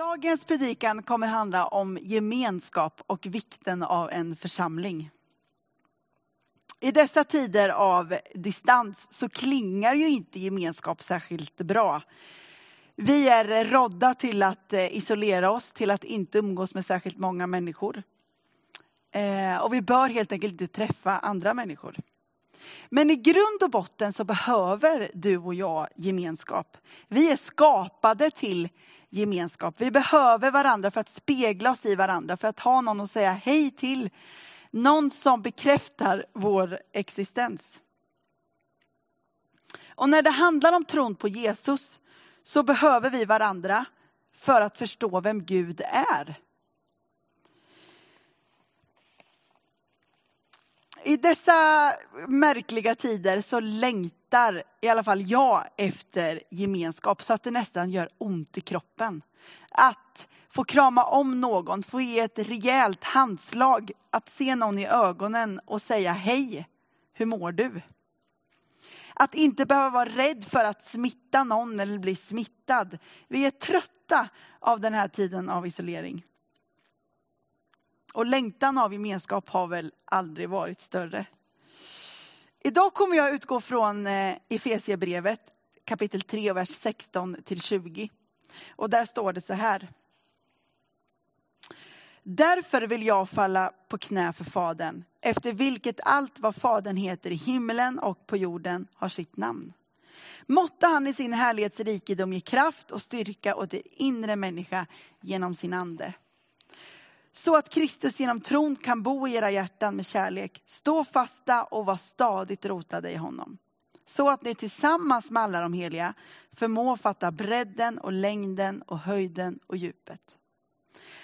Dagens predikan kommer handla om gemenskap och vikten av en församling. I dessa tider av distans så klingar ju inte gemenskap särskilt bra. Vi är rådda till att eh, isolera oss, till att inte umgås med särskilt många människor. Eh, och vi bör helt enkelt inte träffa andra människor. Men i grund och botten så behöver du och jag gemenskap. Vi är skapade till gemenskap. Vi behöver varandra för att spegla oss i varandra, för att ha någon att säga hej till. Någon som bekräftar vår existens. Och när det handlar om tron på Jesus så behöver vi varandra för att förstå vem Gud är. I dessa märkliga tider så längtar i alla fall jag efter gemenskap så att det nästan gör ont i kroppen. Att få krama om någon, få ge ett rejält handslag, att se någon i ögonen och säga hej, hur mår du? Att inte behöva vara rädd för att smitta någon eller bli smittad. Vi är trötta av den här tiden av isolering. Och längtan av gemenskap har väl aldrig varit större. Idag kommer jag utgå från eh, Efesierbrevet kapitel 3, vers 16 till 20. Och där står det så här. Därför vill jag falla på knä för Fadern, efter vilket allt vad Fadern heter i himlen och på jorden har sitt namn. Måtte han i sin härlighetsrikedom ge kraft och styrka åt er inre människa genom sin ande så att Kristus genom tron kan bo i era hjärtan med kärlek. Stå fasta och var stadigt rotade i honom. Så att ni tillsammans med alla de heliga förmår fatta bredden och längden och höjden och djupet.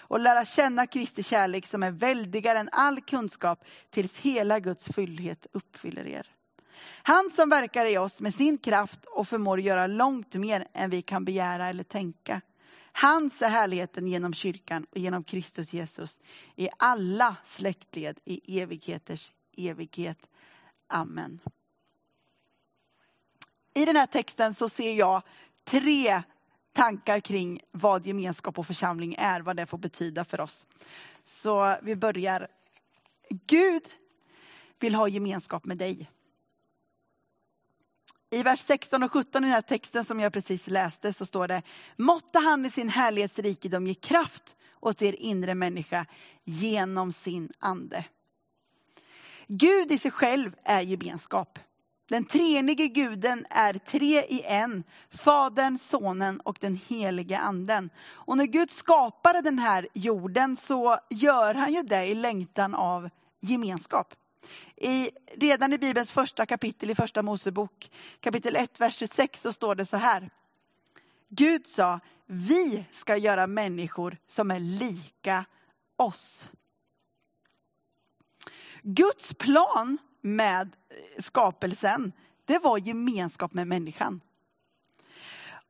Och lära känna Kristi kärlek som är väldigare än all kunskap tills hela Guds fullhet uppfyller er. Han som verkar i oss med sin kraft och förmår göra långt mer än vi kan begära eller tänka Hans är härligheten genom kyrkan och genom Kristus Jesus i alla släktled i evigheters evighet. Amen. I den här texten så ser jag tre tankar kring vad gemenskap och församling är, vad det får betyda för oss. Så vi börjar. Gud vill ha gemenskap med dig. I vers 16 och 17 i den här texten som jag precis läste så står det, måtte han i sin härlighetsrikedom ge kraft åt er inre människa genom sin ande. Gud i sig själv är gemenskap. Den treenige guden är tre i en, Fadern, Sonen och den helige anden. Och när Gud skapade den här jorden så gör han ju det i längtan av gemenskap. I, redan i Bibelns första kapitel i första Mosebok, kapitel 1, vers 26, så står det så här. Gud sa, vi ska göra människor som är lika oss. Guds plan med eh, skapelsen, det var gemenskap med människan.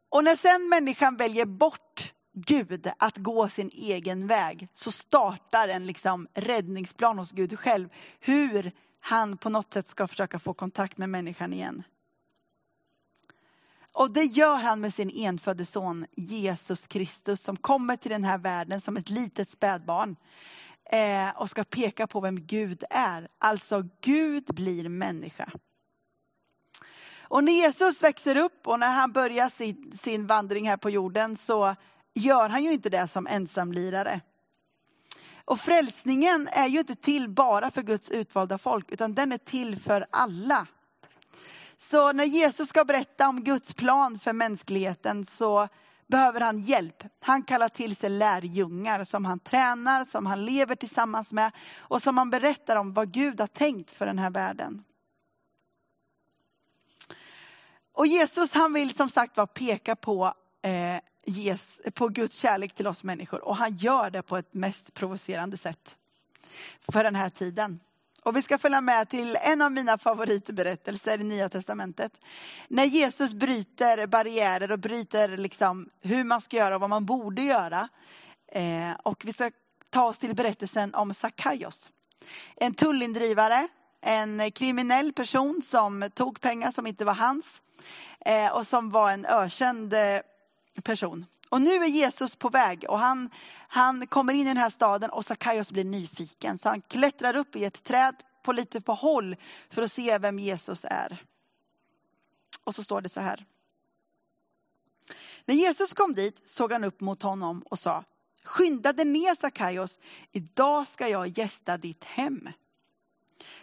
Och när sen människan väljer bort Gud att gå sin egen väg så startar en liksom räddningsplan hos Gud själv. Hur han på något sätt ska försöka få kontakt med människan igen. Och det gör han med sin enfödde son Jesus Kristus som kommer till den här världen som ett litet spädbarn. Eh, och ska peka på vem Gud är. Alltså Gud blir människa. Och när Jesus växer upp och när han börjar sin, sin vandring här på jorden så gör han ju inte det som ensamlirare. Och frälsningen är ju inte till bara för Guds utvalda folk, utan den är till för alla. Så när Jesus ska berätta om Guds plan för mänskligheten så behöver han hjälp. Han kallar till sig lärjungar som han tränar, som han lever tillsammans med och som han berättar om vad Gud har tänkt för den här världen. Och Jesus han vill som sagt var peka på eh, ges, på Guds kärlek till oss människor. Och han gör det på ett mest provocerande sätt. För den här tiden. Och vi ska följa med till en av mina favoritberättelser i Nya Testamentet. När Jesus bryter barriärer och bryter liksom hur man ska göra och vad man borde göra. Eh, och vi ska ta oss till berättelsen om Sackaios. En tullindrivare, en kriminell person som tog pengar som inte var hans. Eh, och som var en ökänd eh, person. Och nu är Jesus på väg och han, han kommer in i den här staden och Sackaios blir nyfiken. Så han klättrar upp i ett träd på lite på håll för att se vem Jesus är. Och så står det så här. När Jesus kom dit såg han upp mot honom och sa, skynda dig ner Sackaios, idag ska jag gästa ditt hem.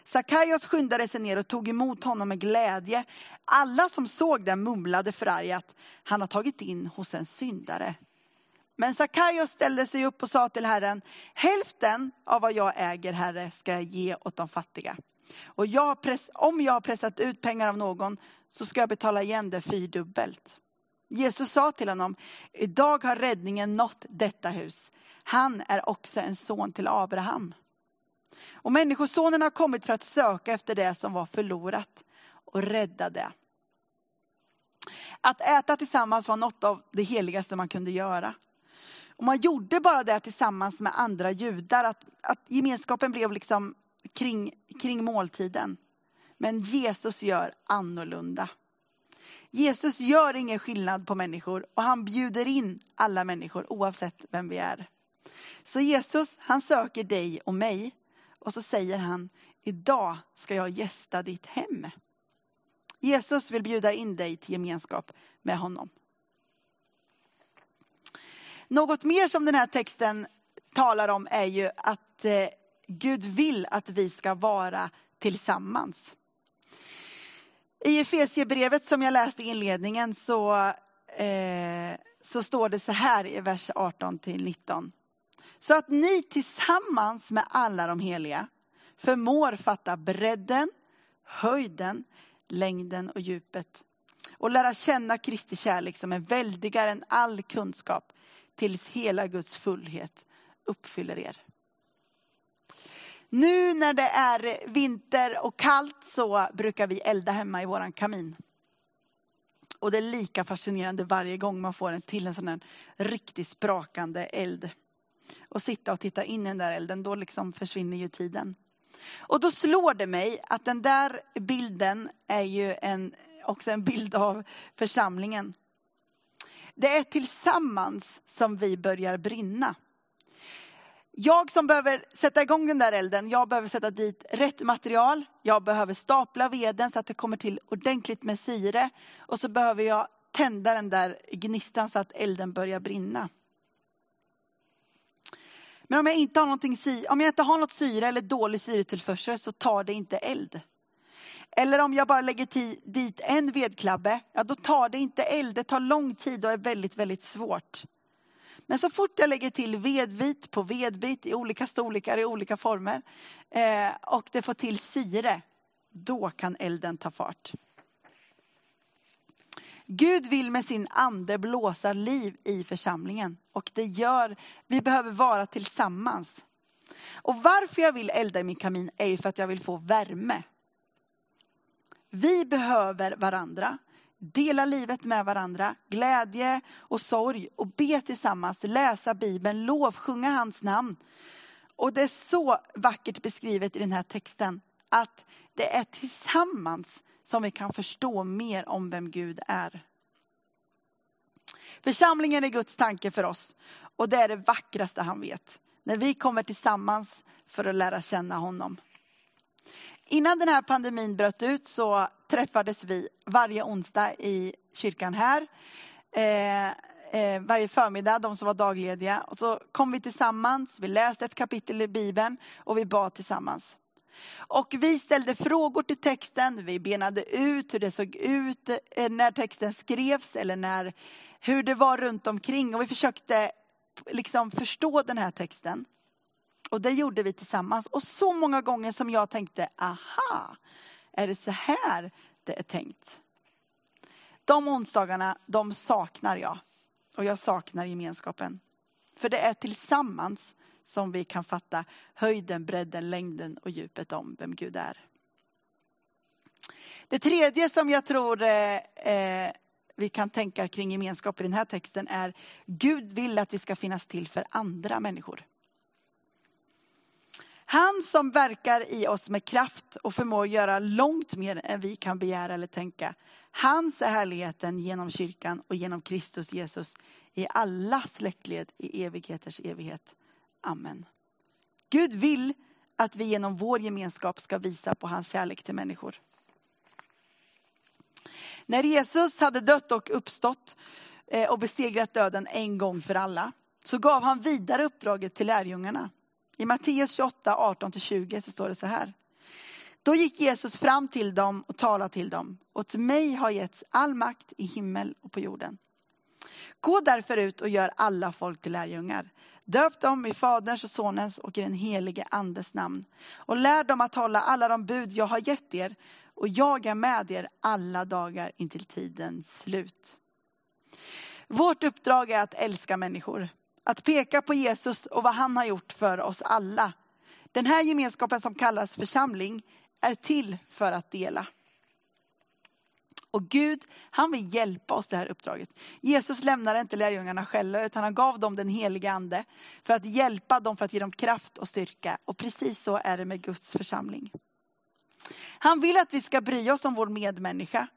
Sackaios skyndade sig ner och tog emot honom med glädje. Alla som såg det mumlade förargat, han har tagit in hos en syndare. Men Sackaios ställde sig upp och sa till Herren, hälften av vad jag äger, Herre, ska jag ge åt de fattiga. Och jag press, om jag har pressat ut pengar av någon så ska jag betala igen det fyrdubbelt. Jesus sa till honom, idag har räddningen nått detta hus. Han är också en son till Abraham. Och människosonen har kommit för att söka efter det som var förlorat och rädda det. Att äta tillsammans var något av det heligaste man kunde göra. Och man gjorde bara det tillsammans med andra judar, att, att gemenskapen blev liksom kring, kring måltiden. Men Jesus gör annorlunda. Jesus gör ingen skillnad på människor och han bjuder in alla människor oavsett vem vi är. Så Jesus, han söker dig och mig och så säger han, idag ska jag gästa ditt hem. Jesus vill bjuda in dig till gemenskap med honom. Något mer som den här texten talar om är ju att eh, Gud vill att vi ska vara tillsammans. I Efesierbrevet som jag läste i inledningen så, eh, så står det så här i vers 18 till 19. Så att ni tillsammans med alla de heliga förmår fatta bredden, höjden, längden och djupet. Och lära känna Kristi kärlek som är väldigare än all kunskap tills hela Guds fullhet uppfyller er. Nu när det är vinter och kallt så brukar vi elda hemma i våran kamin. Och det är lika fascinerande varje gång man får en till en sån här riktigt sprakande eld. Och sitta och titta in i den där elden, då liksom försvinner ju tiden. Och då slår det mig att den där bilden är ju en, också en bild av församlingen. Det är tillsammans som vi börjar brinna. Jag som behöver sätta igång den där elden, jag behöver sätta dit rätt material. Jag behöver stapla veden så att det kommer till ordentligt med syre. Och så behöver jag tända den där gnistan så att elden börjar brinna. Men om jag inte har, någonting, om jag inte har något syre eller dålig syretillförsel så tar det inte eld. Eller om jag bara lägger dit en vedklabbe, ja då tar det inte eld. Det tar lång tid och är väldigt, väldigt svårt. Men så fort jag lägger till vedbit på vedbit i olika storlekar, i olika former eh, och det får till syre, då kan elden ta fart. Gud vill med sin ande blåsa liv i församlingen och det gör, vi behöver vara tillsammans. Och varför jag vill elda i min kamin är för att jag vill få värme. Vi behöver varandra, dela livet med varandra, glädje och sorg och be tillsammans, läsa Bibeln, lovsjunga hans namn. Och det är så vackert beskrivet i den här texten att det är tillsammans som vi kan förstå mer om vem Gud är. Församlingen är Guds tanke för oss och det är det vackraste han vet. När vi kommer tillsammans för att lära känna honom. Innan den här pandemin bröt ut så träffades vi varje onsdag i kyrkan här. Eh, eh, varje förmiddag, de som var daglediga. Och så kom vi tillsammans, vi läste ett kapitel i Bibeln och vi bad tillsammans. Och vi ställde frågor till texten, vi benade ut hur det såg ut eh, när texten skrevs eller när, hur det var runt omkring. Och vi försökte liksom förstå den här texten. Och det gjorde vi tillsammans. Och så många gånger som jag tänkte, aha, är det så här det är tänkt? De onsdagarna, de saknar jag. Och jag saknar gemenskapen. För det är tillsammans som vi kan fatta höjden, bredden, längden och djupet om vem Gud är. Det tredje som jag tror eh, eh, vi kan tänka kring gemenskap i den här texten är Gud vill att vi ska finnas till för andra människor. Han som verkar i oss med kraft och förmår göra långt mer än vi kan begära eller tänka. Hans är härligheten genom kyrkan och genom Kristus Jesus i alla släktled i evigheters evighet. Amen. Gud vill att vi genom vår gemenskap ska visa på hans kärlek till människor. När Jesus hade dött och uppstått eh, och besegrat döden en gång för alla, så gav han vidare uppdraget till lärjungarna. I Matteus 28, 18-20 så står det så här. Då gick Jesus fram till dem och talade till dem. Åt mig har getts all makt i himmel och på jorden. Gå därför ut och gör alla folk till lärjungar. Döp dem i Faderns och Sonens och i den helige Andes namn. Och lär dem att hålla alla de bud jag har gett er. Och jag är med er alla dagar intill tidens slut. Vårt uppdrag är att älska människor. Att peka på Jesus och vad han har gjort för oss alla. Den här gemenskapen som kallas församling är till för att dela. Och Gud, han vill hjälpa oss det här uppdraget. Jesus lämnade inte lärjungarna själva, utan han gav dem den heliga ande för att hjälpa dem, för att ge dem kraft och styrka. Och precis så är det med Guds församling. Han vill att vi ska bry oss om vår medmänniska.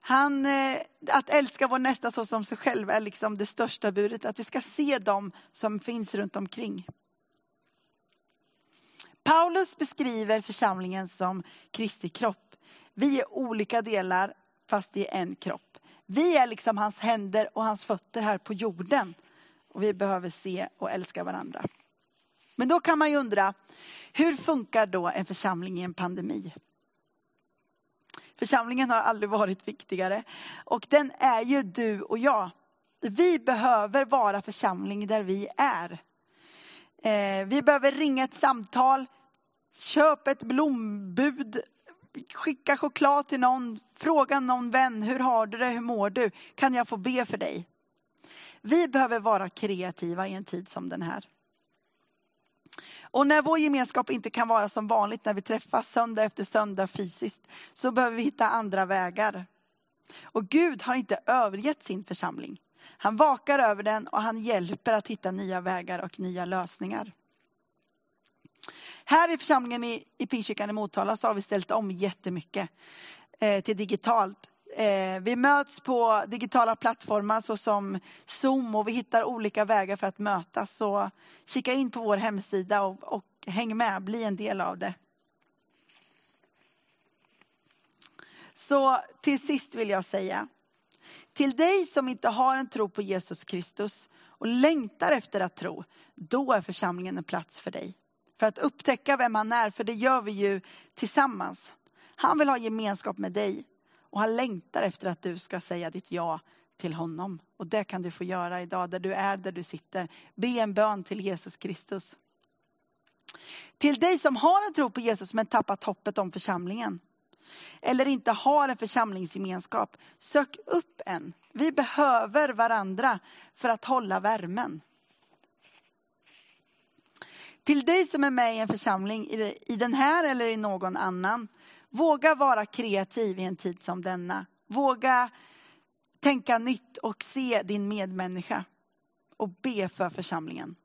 Han, eh, att älska vår nästa så som sig själv är liksom det största budet. Att vi ska se dem som finns runt omkring. Paulus beskriver församlingen som Kristi kropp. Vi är olika delar fast i en kropp. Vi är liksom hans händer och hans fötter här på jorden. Och vi behöver se och älska varandra. Men då kan man ju undra, hur funkar då en församling i en pandemi? Församlingen har aldrig varit viktigare. Och den är ju du och jag. Vi behöver vara församling där vi är. Eh, vi behöver ringa ett samtal, köp ett blombud, skicka choklad till någon, fråga någon vän, hur har du det, hur mår du? Kan jag få be för dig? Vi behöver vara kreativa i en tid som den här. Och när vår gemenskap inte kan vara som vanligt när vi träffas söndag efter söndag fysiskt, så behöver vi hitta andra vägar. Och Gud har inte övergett sin församling. Han vakar över den och han hjälper att hitta nya vägar och nya lösningar. Här i församlingen i, i Pikkyrkan i Motala så har vi ställt om jättemycket eh, till digitalt. Eh, vi möts på digitala plattformar såsom Zoom och vi hittar olika vägar för att mötas. Så kika in på vår hemsida och, och häng med, bli en del av det. Så till sist vill jag säga, till dig som inte har en tro på Jesus Kristus och längtar efter att tro, då är församlingen en plats för dig. För att upptäcka vem han är, för det gör vi ju tillsammans. Han vill ha gemenskap med dig och han längtar efter att du ska säga ditt ja till honom. Och det kan du få göra idag, där du är, där du sitter. Be en bön till Jesus Kristus. Till dig som har en tro på Jesus men tappat hoppet om församlingen. Eller inte har en församlingsgemenskap. Sök upp en. Vi behöver varandra för att hålla värmen. Till dig som är med i en församling, i den här eller i någon annan. Våga vara kreativ i en tid som denna. Våga tänka nytt och se din medmänniska. Och be för församlingen.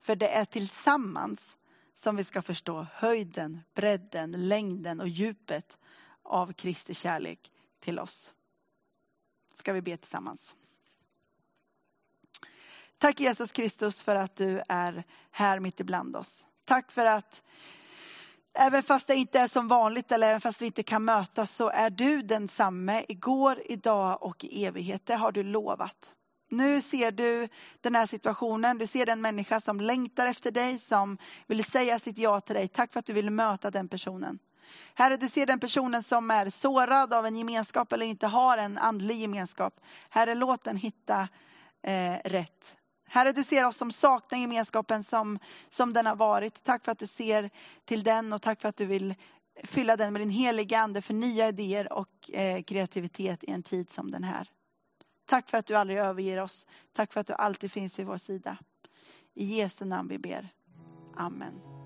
För det är tillsammans som vi ska förstå höjden, bredden, längden och djupet av Kristi kärlek till oss. Ska vi be tillsammans. Tack Jesus Kristus för att du är här mitt ibland oss. Tack för att även fast det inte är som vanligt eller även fast vi inte kan mötas så är du densamme igår, idag och i evighet. Det har du lovat. Nu ser du den här situationen, du ser den människa som längtar efter dig, som vill säga sitt ja till dig. Tack för att du vill möta den personen. Herre, du ser den personen som är sårad av en gemenskap eller inte har en andlig gemenskap. Herre, låt den hitta eh, rätt. Herre, du ser oss som saknar gemenskapen som, som den har varit. Tack för att du ser till den och tack för att du vill fylla den med din heliga ande för nya idéer och eh, kreativitet i en tid som den här. Tack för att du aldrig överger oss. Tack för att du alltid finns vid vår sida. I Jesu namn vi ber. Amen.